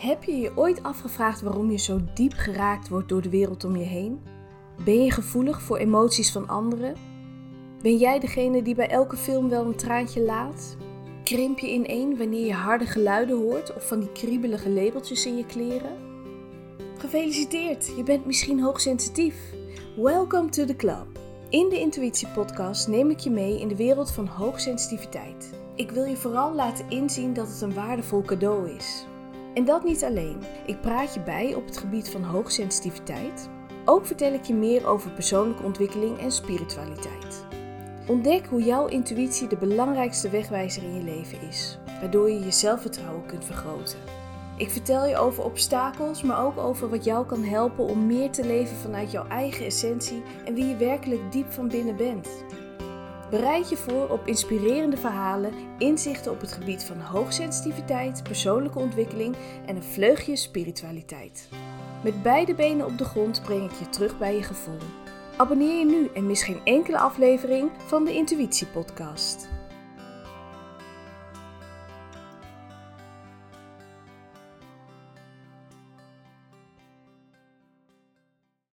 Heb je je ooit afgevraagd waarom je zo diep geraakt wordt door de wereld om je heen? Ben je gevoelig voor emoties van anderen? Ben jij degene die bij elke film wel een traantje laat? Krimp je ineen wanneer je harde geluiden hoort of van die kriebelige labeltjes in je kleren? Gefeliciteerd, je bent misschien hoogsensitief. Welcome to the club. In de Intuïtie Podcast neem ik je mee in de wereld van hoogsensitiviteit. Ik wil je vooral laten inzien dat het een waardevol cadeau is. En dat niet alleen. Ik praat je bij op het gebied van hoogsensitiviteit. Ook vertel ik je meer over persoonlijke ontwikkeling en spiritualiteit. Ontdek hoe jouw intuïtie de belangrijkste wegwijzer in je leven is, waardoor je je zelfvertrouwen kunt vergroten. Ik vertel je over obstakels, maar ook over wat jou kan helpen om meer te leven vanuit jouw eigen essentie en wie je werkelijk diep van binnen bent. Bereid je voor op inspirerende verhalen, inzichten op het gebied van hoogsensitiviteit, persoonlijke ontwikkeling en een vleugje spiritualiteit. Met beide benen op de grond breng ik je terug bij je gevoel. Abonneer je nu en mis geen enkele aflevering van de Intuïtie Podcast.